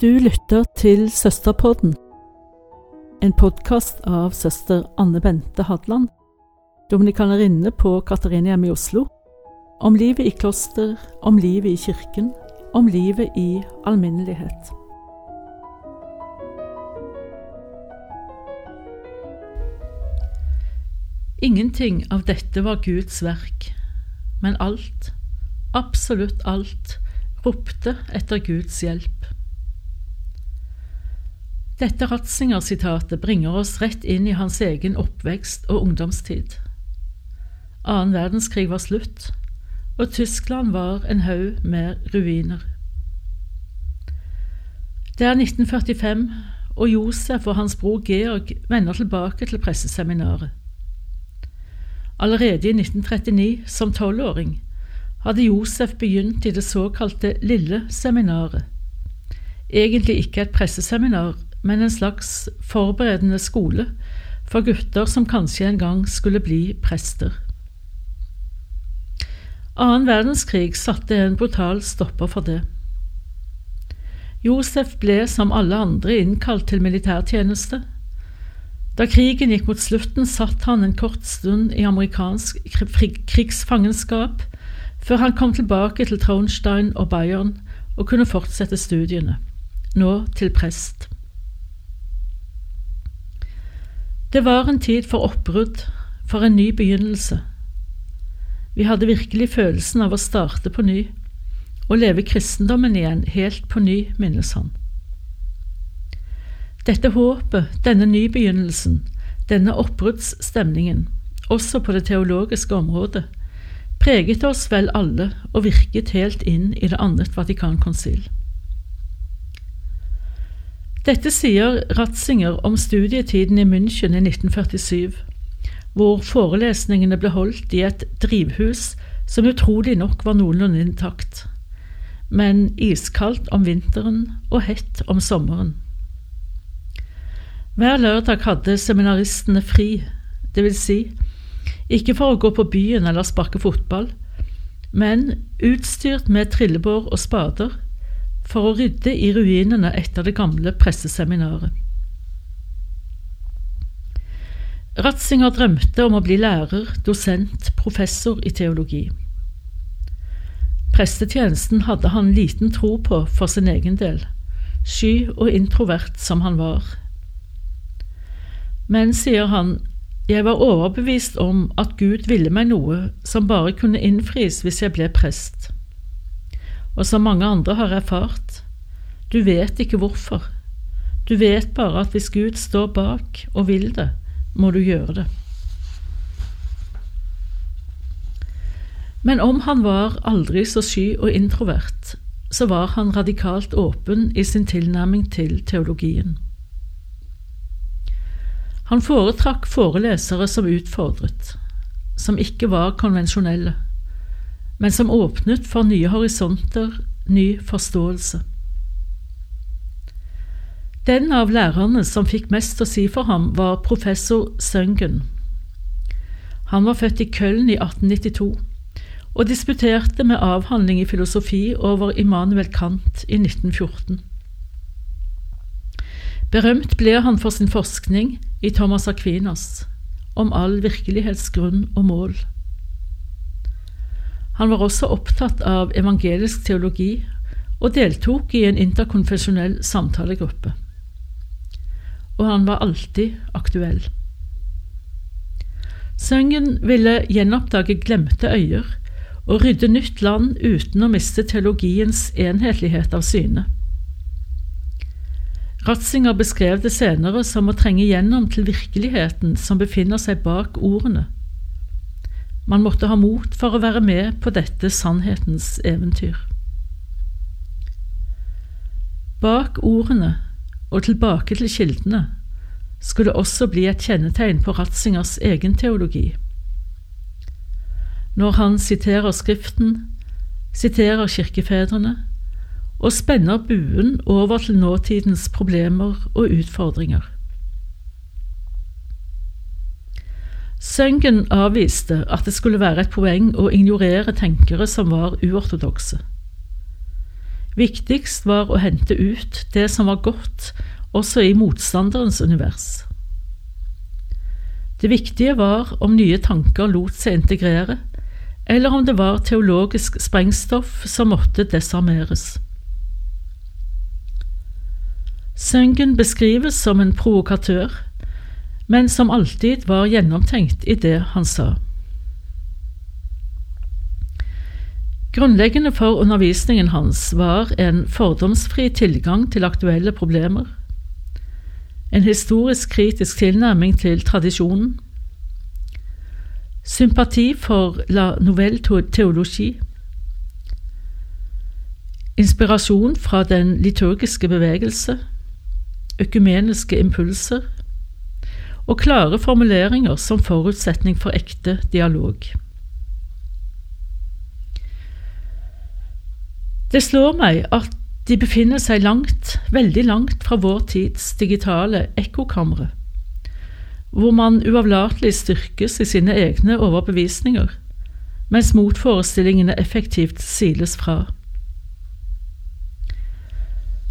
Du lytter til Søsterpodden, en podkast av søster Anne Bente Hadland, dominikanerinne på Katarinehjemmet i Oslo, om livet i kloster, om livet i kirken, om livet i alminnelighet. Ingenting av dette var Guds verk, men alt, absolutt alt, ropte etter Guds hjelp. Dette Ratzinger-sitatet bringer oss rett inn i hans egen oppvekst og ungdomstid. Annen verdenskrig var slutt, og Tyskland var en haug med ruiner. Det er 1945, og Josef og hans bror Georg vender tilbake til presseseminaret. Allerede i 1939, som tolvåring, hadde Josef begynt i det såkalte Lille seminaret. Egentlig ikke et presseseminar, men en slags forberedende skole for gutter som kanskje en gang skulle bli prester. Annen verdenskrig satte en brutal stopper for det. Josef ble som alle andre innkalt til militærtjeneste. Da krigen gikk mot slutten, satt han en kort stund i amerikansk krigsfangenskap, før han kom tilbake til Traunstein og Bayern og kunne fortsette studiene, nå til prest. Det var en tid for oppbrudd, for en ny begynnelse. Vi hadde virkelig følelsen av å starte på ny, og leve kristendommen igjen helt på ny, minnes han. Dette håpet, denne nybegynnelsen, denne oppbruddsstemningen, også på det teologiske området, preget oss vel alle og virket helt inn i det annet Vatikankonsil. Dette sier Ratzinger om studietiden i München i 1947, hvor forelesningene ble holdt i et drivhus som utrolig nok var noenlunde intakt, men iskaldt om vinteren og hett om sommeren. Hver lørdag hadde seminaristene fri, vil si, ikke for å gå på byen eller sparke fotball, men utstyrt med trillebår og spader for å rydde i ruinene etter det gamle presseseminaret. Ratzinger drømte om å bli lærer, dosent, professor i teologi. Prestetjenesten hadde han liten tro på for sin egen del, sky og introvert som han var. Men, sier han, jeg var overbevist om at Gud ville meg noe som bare kunne innfris hvis jeg ble prest og som mange andre har erfart. Du vet ikke hvorfor. Du vet bare at hvis Gud står bak og vil det, må du gjøre det. Men om han var aldri så sky og introvert, så var han radikalt åpen i sin tilnærming til teologien. Han foretrakk forelesere som utfordret, som ikke var konvensjonelle men som åpnet for nye horisonter, ny forståelse. Den av lærerne som fikk mest å si for ham, var professor Søngen. Han var født i Köln i 1892 og disputerte med avhandling i filosofi over Immanuel Kant i 1914. Berømt ble han for sin forskning i Thomas Aquinas om all virkelighetsgrunn og mål. Han var også opptatt av evangelisk teologi og deltok i en interkonfesjonell samtalegruppe. Og han var alltid aktuell. Søngen ville gjenoppdage glemte øyer og rydde nytt land uten å miste teologiens enhetlighet av syne. Ratzinger beskrev det senere som å trenge gjennom til virkeligheten som befinner seg bak ordene man måtte ha mot for å være med på dette sannhetens eventyr. Bak ordene og tilbake til kildene skulle også bli et kjennetegn på Ratzingers egen teologi. Når han siterer Skriften, siterer kirkefedrene og spenner buen over til nåtidens problemer og utfordringer. Søngen avviste at det skulle være et poeng å ignorere tenkere som var uortodokse. Viktigst var å hente ut det som var godt også i motstanderens univers. Det viktige var om nye tanker lot seg integrere, eller om det var teologisk sprengstoff som måtte desarmeres. Søngen beskrives som en provokatør, men som alltid var gjennomtenkt i det han sa. Grunnleggende for undervisningen hans var en fordomsfri tilgang til aktuelle problemer, en historisk kritisk tilnærming til tradisjonen, sympati for la nouvelle teologi, inspirasjon fra den liturgiske bevegelse, økumeniske impulser og klare formuleringer som forutsetning for ekte dialog. Det slår meg at de befinner seg langt, veldig langt fra vår tids digitale ekkokamre, hvor man uavlatelig styrkes i sine egne overbevisninger, mens motforestillingene effektivt siles fra.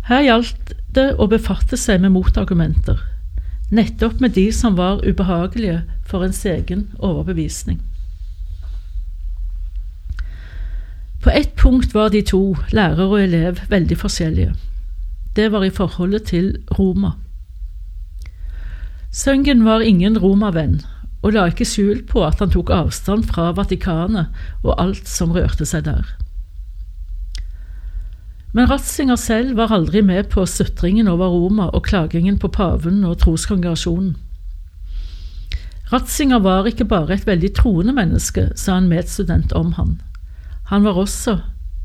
Her gjaldt det å befatte seg med motargumenter, nettopp med de som var ubehagelige for ens egen overbevisning. På ett punkt var de to, lærer og elev, veldig forskjellige. Det var i forholdet til Roma. Søngen var ingen romavenn, og la ikke skjul på at han tok avstand fra Vatikanet og alt som rørte seg der. Men Ratzinger selv var aldri med på sutringen over Roma og klagingen på paven og troskongregasjonen. Ratzinger var ikke bare et veldig troende menneske, sa en medstudent om han. Han var også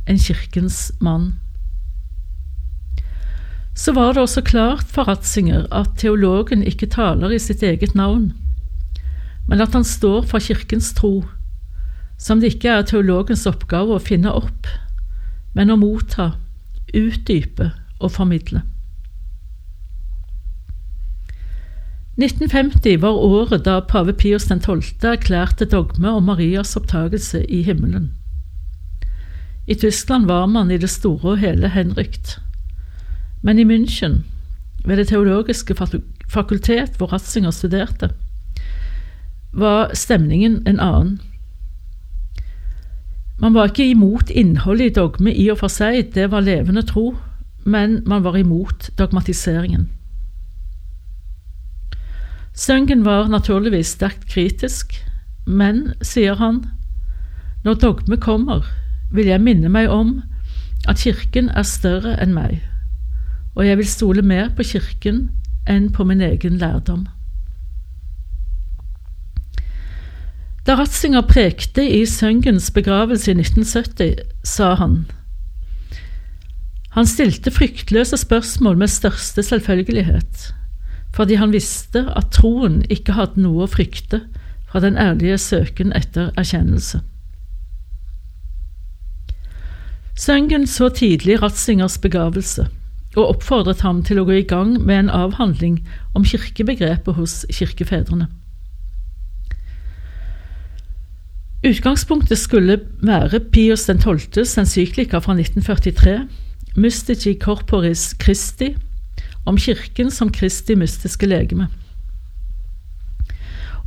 en kirkens mann. Så var det også klart for Ratzinger at teologen ikke taler i sitt eget navn, men at han står for kirkens tro, som det ikke er teologens oppgave å finne opp, men å motta, utdype og formidle. 1950 var året da pave Pius 12. erklærte dogme om Marias opptagelse i himmelen. I Tyskland var man i det store og hele henrykt. Men i München, ved Det teologiske fakultet hvor Ratzinger studerte, var stemningen en annen. Man var ikke imot innholdet i dogme i og for seg, det var levende tro, men man var imot dogmatiseringen. Søngen var naturligvis sterkt kritisk, men, sier han, når dogme kommer, vil jeg minne meg om at Kirken er større enn meg, og jeg vil stole mer på Kirken enn på min egen lærdom. Da Ratzinger prekte i Søngens begravelse i 1970, sa han Han stilte fryktløse spørsmål med største selvfølgelighet, fordi han visste at troen ikke hadde noe å frykte fra den ærlige søken etter erkjennelse. Søngen så tidlig Ratzingers begavelse og oppfordret ham til å gå i gang med en avhandling om kirkebegrepet hos kirkefedrene. Utgangspunktet skulle være Pius 12.s encyklika fra 1943, Mystici Corporis Christi, om kirken som Kristi mystiske legeme.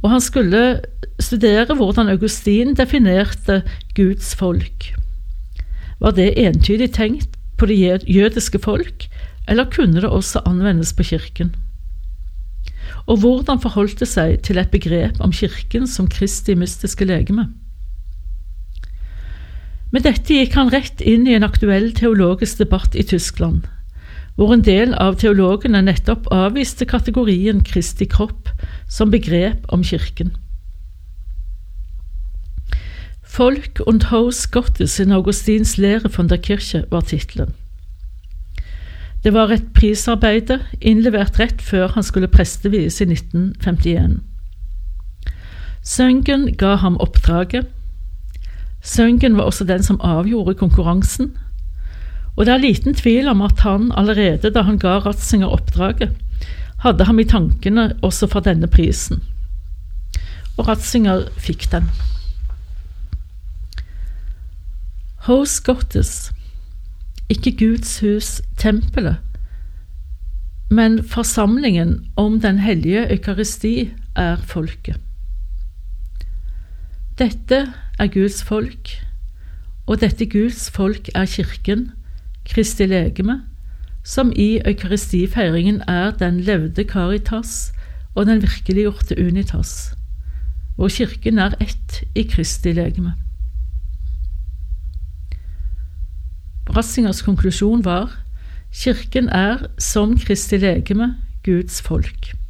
Og han skulle studere hvordan Augustin definerte Guds folk. Var det entydig tenkt på det jødiske folk, eller kunne det også anvendes på kirken? Og hvordan forholdt det seg til et begrep om kirken som Kristi mystiske legeme? Med dette gikk han rett inn i en aktuell teologisk debatt i Tyskland, hvor en del av teologene nettopp avviste kategorien Kristi kropp som begrep om kirken. Folk und Haus Gottes in Augustins Lehre von der Kirche var tittelen. Det var et prisarbeide innlevert rett før han skulle prestevies i 1951. Søngen ga ham oppdraget. Søngen var også den som avgjorde konkurransen, og det er liten tvil om at han allerede da han ga Ratzinger oppdraget, hadde ham i tankene også for denne prisen. Og Ratzinger fikk den. Hos Gottes ikke Guds hus, tempelet, men forsamlingen om den hellige eukaristi er folket. Dette er Guds folk, og dette Guds folk er Kirken, Kristi legeme, som i eukaristifeiringen er den levde Caritas og den virkeliggjorte Unitas, hvor Kirken er ett i Kristi legeme. Brassingers konklusjon var Kirken er, som Kristi legeme, Guds folk.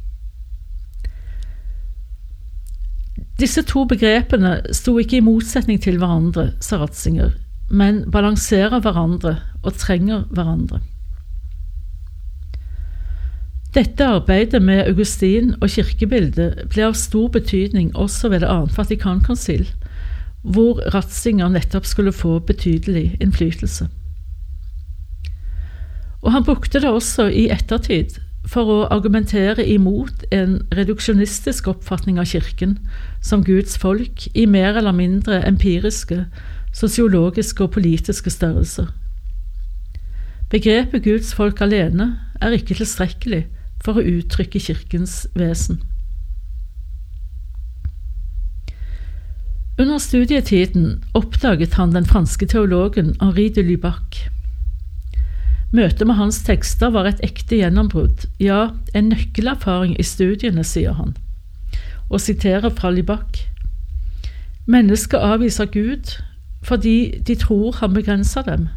Disse to begrepene sto ikke i motsetning til hverandre, sa Ratzinger, men balanserer hverandre og trenger hverandre. Dette arbeidet med Augustin og kirkebildet ble av stor betydning også ved det annet Vatikankonsil, hvor Ratzinger nettopp skulle få betydelig innflytelse. Og han brukte det også i ettertid for å argumentere imot en reduksjonistisk oppfatning av Kirken som Guds folk i mer eller mindre empiriske, sosiologiske og politiske størrelser. Begrepet Guds folk alene er ikke tilstrekkelig for å uttrykke Kirkens vesen. Under studietiden oppdaget han den franske teologen Henri de Lubac. Møtet med hans tekster var et ekte gjennombrudd, ja, en nøkkelerfaring i studiene, sier han, og siterer fra Libak. Mennesket avviser Gud fordi de tror han begrenser dem,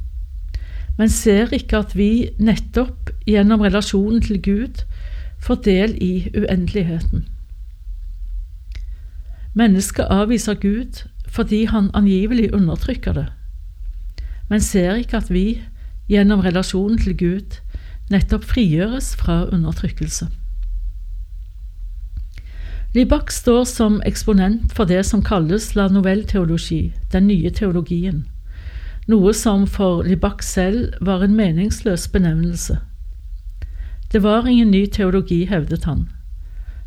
men ser ikke at vi nettopp gjennom relasjonen til Gud får del i uendeligheten. Mennesket avviser Gud fordi han angivelig undertrykker det, men ser ikke at vi, gjennom relasjonen til Gud, nettopp frigjøres fra undertrykkelse. Libak står som eksponent for det som kalles la novelle-teologi, den nye teologien, noe som for Libak selv var en meningsløs benevnelse. Det var ingen ny teologi, hevdet han.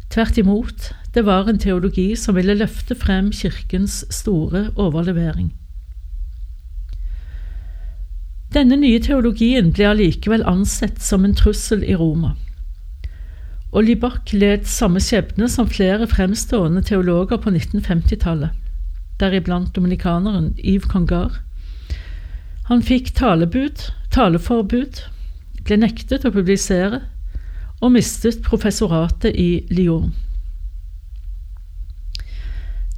Tvert imot, det var en teologi som ville løfte frem Kirkens store overlevering. Denne nye teologien ble allikevel ansett som en trussel i Roma. Og Libak led samme skjebne som flere fremstående teologer på 1950-tallet, deriblant dominikaneren Yves Congar. Han fikk talebud, taleforbud, ble nektet å publisere og mistet professoratet i Lyon.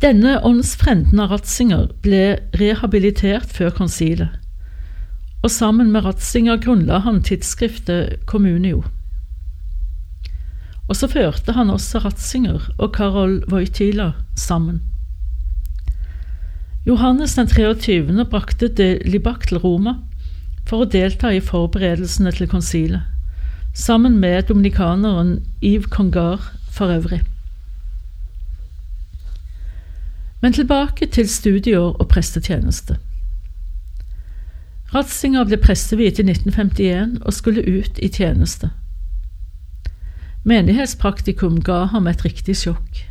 Denne åndsfrenden av Ratzinger ble rehabilitert før konsilet, og sammen med Ratzinger grunnla han tidsskriftet Communio. Og så førte han også Ratzinger og Karol Wojtyla sammen. Johannes den 23. brakte de Libak til Roma for å delta i forberedelsene til konsilet, sammen med dominikaneren Yves Congar for øvrig. Men tilbake til studier og prestetjeneste. Ratzinger ble presteviet i 1951 og skulle ut i tjeneste. Menighetspraktikum ga ham et riktig sjokk.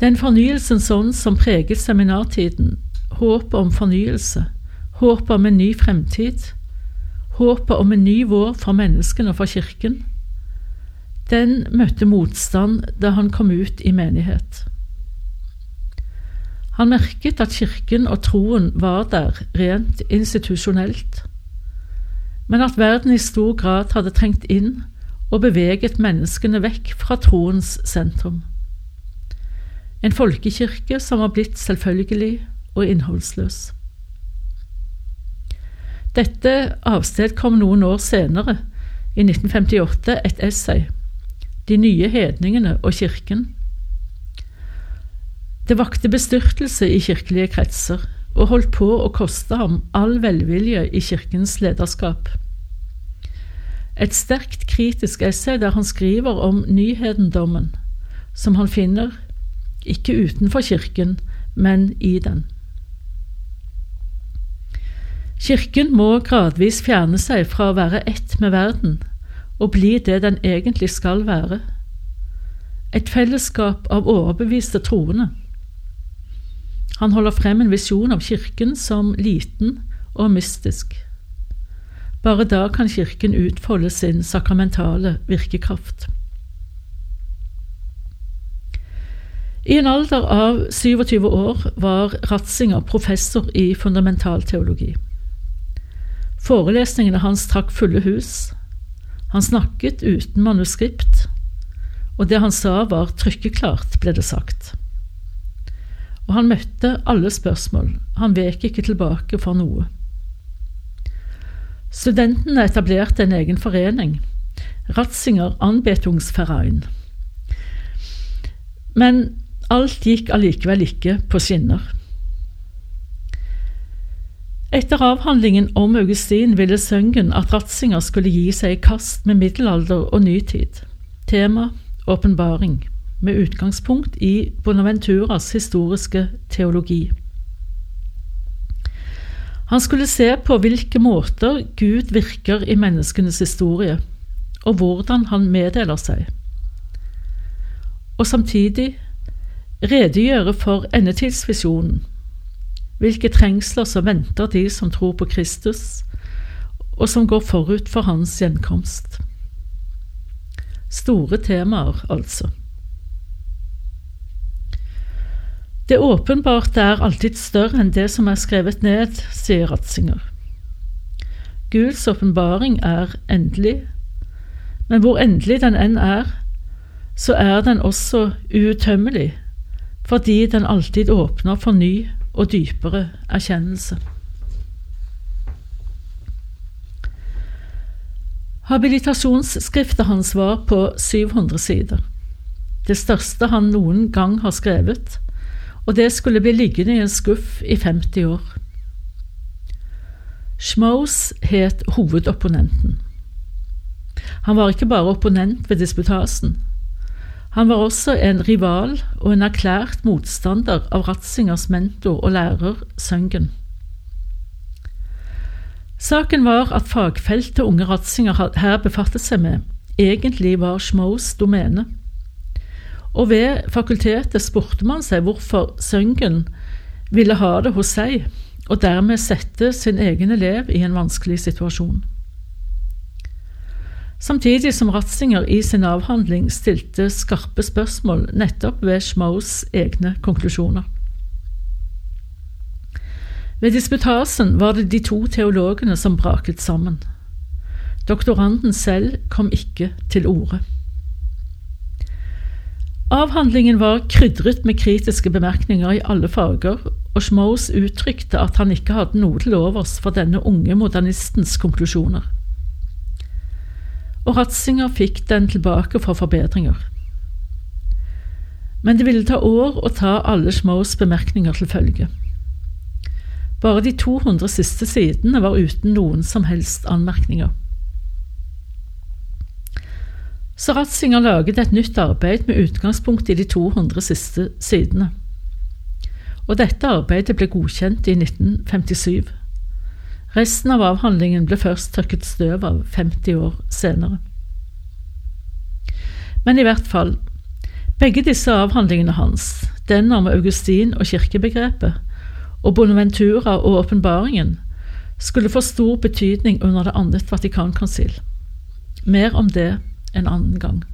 Den fornyelsens ånd som preget seminartiden, håpet om fornyelse, håpet om en ny fremtid, håpet om en ny vår for menneskene og for Kirken, den møtte motstand da han kom ut i menighet. Han merket at Kirken og troen var der rent institusjonelt, men at verden i stor grad hadde trengt inn og beveget menneskene vekk fra troens sentrum. En folkekirke som var blitt selvfølgelig og innholdsløs. Dette avstedkom noen år senere, i 1958, et essay, De nye hedningene og kirken. Det vakte bestyrtelse i kirkelige kretser, og holdt på å koste ham all velvilje i kirkens lederskap. Et sterkt kritisk essay der han skriver om nyhedendommen, som han finner, ikke utenfor kirken, men i den. Kirken må gradvis fjerne seg fra å være ett med verden og bli det den egentlig skal være – et fellesskap av overbeviste troende. Han holder frem en visjon av Kirken som liten og mystisk. Bare da kan Kirken utfolde sin sakramentale virkekraft. I en alder av 27 år var Ratzinger professor i fundamentalteologi. Forelesningene hans trakk fulle hus. Han snakket uten manuskript, og det han sa var trykkeklart, ble det sagt. Og han møtte alle spørsmål, han vek ikke tilbake for noe. Studentene etablerte en egen forening, Ratzinger Anbetungsverein. Men alt gikk allikevel ikke på skinner. Etter avhandlingen om Augustin ville Søngen at Ratzinger skulle gi seg i kast med middelalder og nytid. Tema åpenbaring, med utgangspunkt i Bonaventuras historiske teologi. Han skulle se på hvilke måter Gud virker i menneskenes historie, og hvordan han meddeler seg. Og samtidig redegjøre for endetidsvisjonen hvilke trengsler som venter de som tror på Kristus, og som går forut for hans gjenkomst. Store temaer, altså. Det åpenbarte er alltid større enn det som er skrevet ned, sier Ratzinger. Guds åpenbaring er endelig, men hvor endelig den enn er, så er den også uuttømmelig, fordi den alltid åpner for ny og dypere erkjennelse. Habilitasjonsskriftet hans var på 700 sider. Det største han noen gang har skrevet, og det skulle bli liggende i en skuff i 50 år. Schmaus het hovedopponenten. Han var ikke bare opponent ved disputasen, han var også en rival og en erklært motstander av Ratzingers mentor og lærer Søngen. Saken var at fagfeltet unge Ratzinger her befattet seg med, egentlig var Schmaus domene. Og ved fakultetet spurte man seg hvorfor Søngen ville ha det hos seg, og dermed sette sin egen elev i en vanskelig situasjon samtidig som Ratzinger i sin avhandling stilte skarpe spørsmål nettopp ved Schmaus egne konklusjoner. Ved disputasen var det de to teologene som braket sammen. Doktoranden selv kom ikke til orde. Avhandlingen var krydret med kritiske bemerkninger i alle farger, og Schmoes uttrykte at han ikke hadde noe til overs for denne unge modernistens konklusjoner og Ratzinger fikk den tilbake for forbedringer. Men det ville ta år å ta alle Schmoes bemerkninger til følge. Bare de 200 siste sidene var uten noen som helst anmerkninger. Så Ratzinger laget et nytt arbeid med utgangspunkt i de 200 siste sidene. Og dette arbeidet ble godkjent i 1957. Resten av avhandlingen ble først tørket støv av 50 år senere. Men i hvert fall, begge disse avhandlingene hans, den om Augustin og kirkebegrepet, og Bonaventura og åpenbaringen, skulle få stor betydning under det annet Vatikankonsil. Mer om det en annen gang.